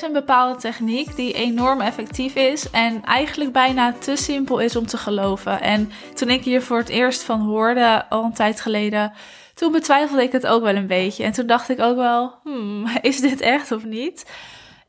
is een bepaalde techniek die enorm effectief is en eigenlijk bijna te simpel is om te geloven. En toen ik hier voor het eerst van hoorde, al een tijd geleden, toen betwijfelde ik het ook wel een beetje. En toen dacht ik ook wel, hmm, is dit echt of niet?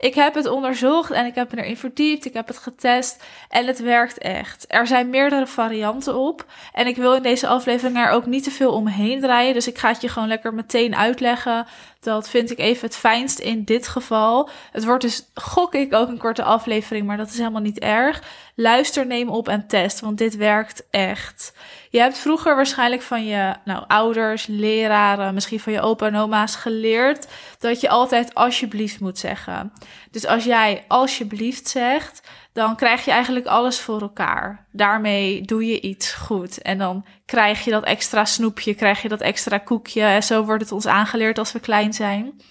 Ik heb het onderzocht en ik heb erin verdiept. Ik heb het getest en het werkt echt. Er zijn meerdere varianten op. En ik wil in deze aflevering er ook niet te veel omheen draaien. Dus ik ga het je gewoon lekker meteen uitleggen. Dat vind ik even het fijnst in dit geval. Het wordt dus, gok ik, ook een korte aflevering, maar dat is helemaal niet erg. Luister, neem op en test, want dit werkt echt. Je hebt vroeger waarschijnlijk van je nou, ouders, leraren, misschien van je opa en oma's geleerd dat je altijd alsjeblieft moet zeggen. Dus als jij alsjeblieft zegt, dan krijg je eigenlijk alles voor elkaar. Daarmee doe je iets goed. En dan krijg je dat extra snoepje, krijg je dat extra koekje. En zo wordt het ons aangeleerd als we klein zijn.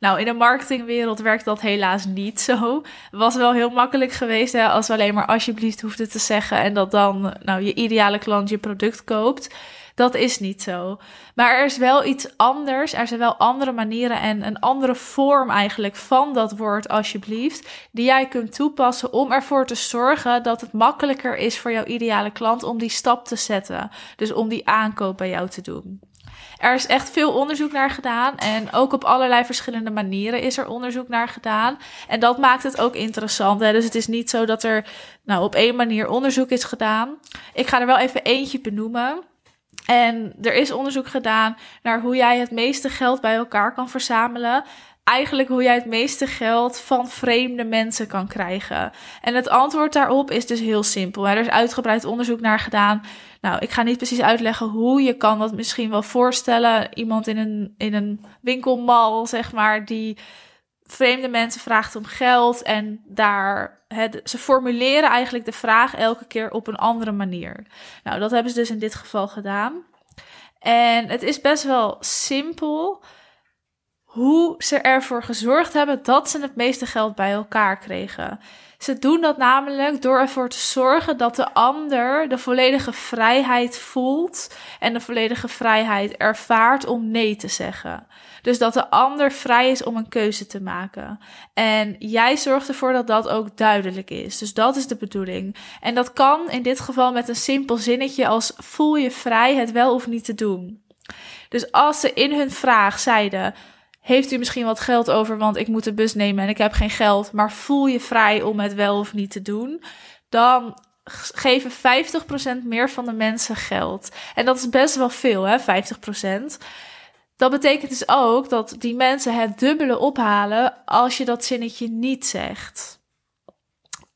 Nou, in de marketingwereld werkt dat helaas niet zo. Was wel heel makkelijk geweest hè, als we alleen maar alsjeblieft hoefden te zeggen en dat dan nou, je ideale klant je product koopt. Dat is niet zo. Maar er is wel iets anders. Er zijn wel andere manieren en een andere vorm eigenlijk van dat woord alsjeblieft. Die jij kunt toepassen om ervoor te zorgen dat het makkelijker is voor jouw ideale klant om die stap te zetten. Dus om die aankoop bij jou te doen. Er is echt veel onderzoek naar gedaan. En ook op allerlei verschillende manieren is er onderzoek naar gedaan. En dat maakt het ook interessant. Hè? Dus het is niet zo dat er nou, op één manier onderzoek is gedaan. Ik ga er wel even eentje benoemen. En er is onderzoek gedaan naar hoe jij het meeste geld bij elkaar kan verzamelen. Eigenlijk hoe jij het meeste geld van vreemde mensen kan krijgen. En het antwoord daarop is dus heel simpel. Er is uitgebreid onderzoek naar gedaan. Nou, ik ga niet precies uitleggen hoe. Je kan dat misschien wel voorstellen. Iemand in een, in een winkelmal, zeg maar, die vreemde mensen vraagt om geld. En daar, het, ze formuleren eigenlijk de vraag elke keer op een andere manier. Nou, dat hebben ze dus in dit geval gedaan. En het is best wel simpel hoe ze ervoor gezorgd hebben dat ze het meeste geld bij elkaar kregen. Ze doen dat namelijk door ervoor te zorgen dat de ander de volledige vrijheid voelt en de volledige vrijheid ervaart om nee te zeggen. Dus dat de ander vrij is om een keuze te maken. En jij zorgt ervoor dat dat ook duidelijk is. Dus dat is de bedoeling. En dat kan in dit geval met een simpel zinnetje als voel je vrij het wel of niet te doen. Dus als ze in hun vraag zeiden: heeft u misschien wat geld over, want ik moet de bus nemen en ik heb geen geld, maar voel je vrij om het wel of niet te doen, dan geven 50% meer van de mensen geld. En dat is best wel veel, hè, 50%. Dat betekent dus ook dat die mensen het dubbele ophalen als je dat zinnetje niet zegt.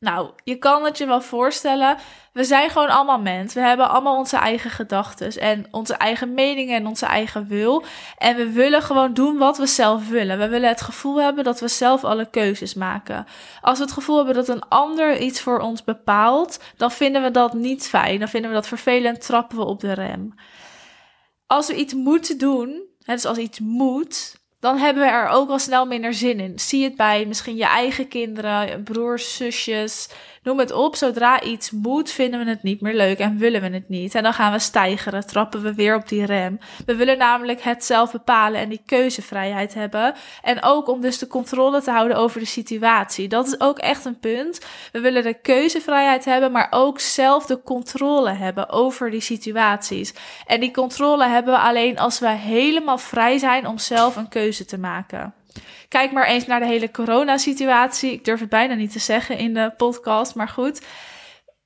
Nou, je kan het je wel voorstellen. We zijn gewoon allemaal mens. We hebben allemaal onze eigen gedachten en onze eigen meningen en onze eigen wil. En we willen gewoon doen wat we zelf willen. We willen het gevoel hebben dat we zelf alle keuzes maken. Als we het gevoel hebben dat een ander iets voor ons bepaalt, dan vinden we dat niet fijn. Dan vinden we dat vervelend, trappen we op de rem. Als we iets moeten doen, dus als iets moet, dan hebben we er ook al snel minder zin in. Zie het bij misschien je eigen kinderen, broers, zusjes, noem het op. Zodra iets moet, vinden we het niet meer leuk en willen we het niet. En dan gaan we stijgeren, trappen we weer op die rem. We willen namelijk het zelf bepalen en die keuzevrijheid hebben. En ook om dus de controle te houden over de situatie. Dat is ook echt een punt. We willen de keuzevrijheid hebben, maar ook zelf de controle hebben over die situaties. En die controle hebben we alleen als we helemaal vrij zijn om zelf een keuze te maken. Kijk maar eens naar de hele coronasituatie. Ik durf het bijna niet te zeggen in de podcast, maar goed.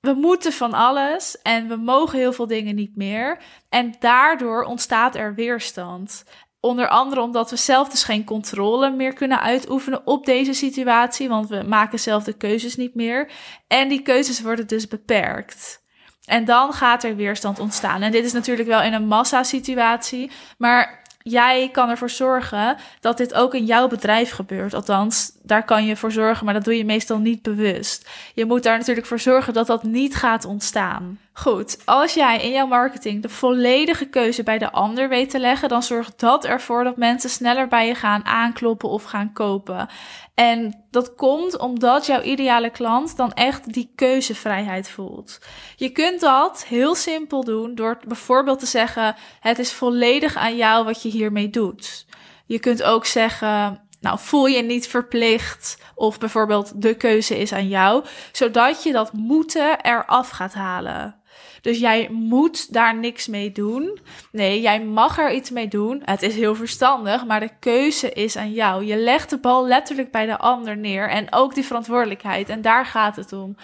We moeten van alles en we mogen heel veel dingen niet meer. En daardoor ontstaat er weerstand. Onder andere omdat we zelf dus geen controle meer kunnen uitoefenen op deze situatie, want we maken zelf de keuzes niet meer. En die keuzes worden dus beperkt. En dan gaat er weerstand ontstaan. En dit is natuurlijk wel in een massasituatie, maar jij kan ervoor zorgen dat dit ook in jouw bedrijf gebeurt. Althans, daar kan je voor zorgen, maar dat doe je meestal niet bewust. Je moet daar natuurlijk voor zorgen dat dat niet gaat ontstaan. Goed, als jij in jouw marketing de volledige keuze bij de ander weet te leggen, dan zorgt dat ervoor dat mensen sneller bij je gaan aankloppen of gaan kopen. En dat komt omdat jouw ideale klant dan echt die keuzevrijheid voelt. Je kunt dat heel simpel doen door bijvoorbeeld te zeggen: Het is volledig aan jou wat je hiermee doet. Je kunt ook zeggen: Nou, voel je niet verplicht. Of bijvoorbeeld de keuze is aan jou, zodat je dat moeten eraf gaat halen. Dus jij moet daar niks mee doen. Nee, jij mag er iets mee doen. Het is heel verstandig, maar de keuze is aan jou. Je legt de bal letterlijk bij de ander neer en ook die verantwoordelijkheid. En daar gaat het om.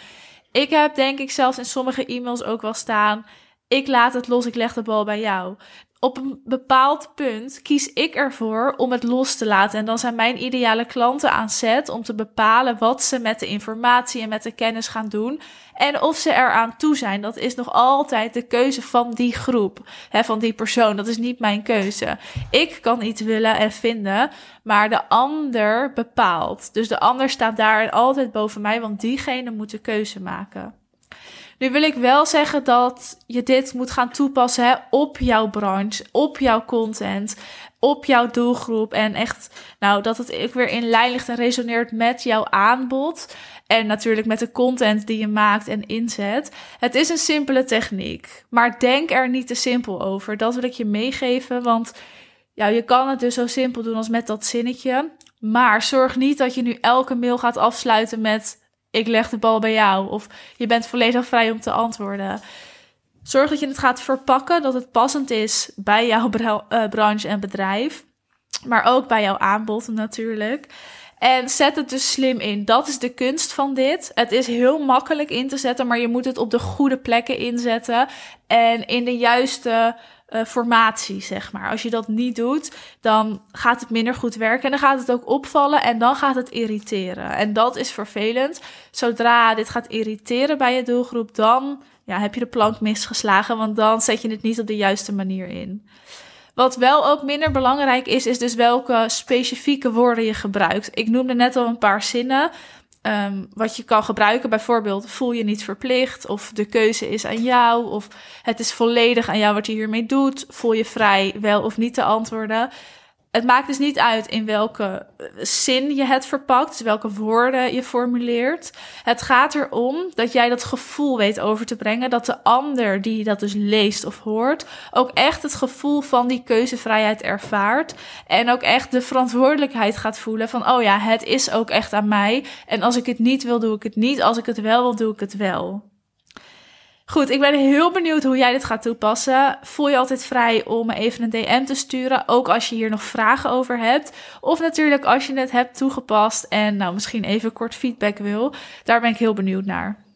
Ik heb denk ik zelfs in sommige e-mails ook wel staan. Ik laat het los, ik leg de bal bij jou op een bepaald punt kies ik ervoor om het los te laten. En dan zijn mijn ideale klanten aan zet om te bepalen wat ze met de informatie en met de kennis gaan doen. En of ze eraan toe zijn. Dat is nog altijd de keuze van die groep, hè, van die persoon. Dat is niet mijn keuze. Ik kan iets willen en vinden, maar de ander bepaalt. Dus de ander staat daar altijd boven mij, want diegene moet de keuze maken. Nu wil ik wel zeggen dat je dit moet gaan toepassen hè, op jouw branche, op jouw content, op jouw doelgroep. En echt, nou, dat het ook weer in lijn ligt en resoneert met jouw aanbod. En natuurlijk met de content die je maakt en inzet. Het is een simpele techniek, maar denk er niet te simpel over. Dat wil ik je meegeven, want ja, je kan het dus zo simpel doen als met dat zinnetje. Maar zorg niet dat je nu elke mail gaat afsluiten met ik leg de bal bij jou. Of je bent volledig vrij om te antwoorden. Zorg dat je het gaat verpakken, dat het passend is bij jouw uh, branche en bedrijf. Maar ook bij jouw aanbod natuurlijk. En zet het dus slim in. Dat is de kunst van dit. Het is heel makkelijk in te zetten, maar je moet het op de goede plekken inzetten. En in de juiste uh, formatie, zeg maar. Als je dat niet doet, dan gaat het minder goed werken en dan gaat het ook opvallen en dan gaat het irriteren. En dat is vervelend. Zodra dit gaat irriteren bij je doelgroep, dan ja, heb je de plank misgeslagen, want dan zet je het niet op de juiste manier in. Wat wel ook minder belangrijk is, is dus welke specifieke woorden je gebruikt. Ik noemde net al een paar zinnen. Um, wat je kan gebruiken, bijvoorbeeld voel je niet verplicht, of de keuze is aan jou, of het is volledig aan jou wat je hiermee doet, voel je vrij wel of niet te antwoorden het maakt dus niet uit in welke zin je het verpakt, dus welke woorden je formuleert. Het gaat erom dat jij dat gevoel weet over te brengen, dat de ander die dat dus leest of hoort, ook echt het gevoel van die keuzevrijheid ervaart en ook echt de verantwoordelijkheid gaat voelen van, oh ja, het is ook echt aan mij en als ik het niet wil, doe ik het niet, als ik het wel wil, doe ik het wel. Goed, ik ben heel benieuwd hoe jij dit gaat toepassen. Voel je altijd vrij om me even een DM te sturen, ook als je hier nog vragen over hebt. Of natuurlijk als je het hebt toegepast en nou misschien even kort feedback wil. Daar ben ik heel benieuwd naar.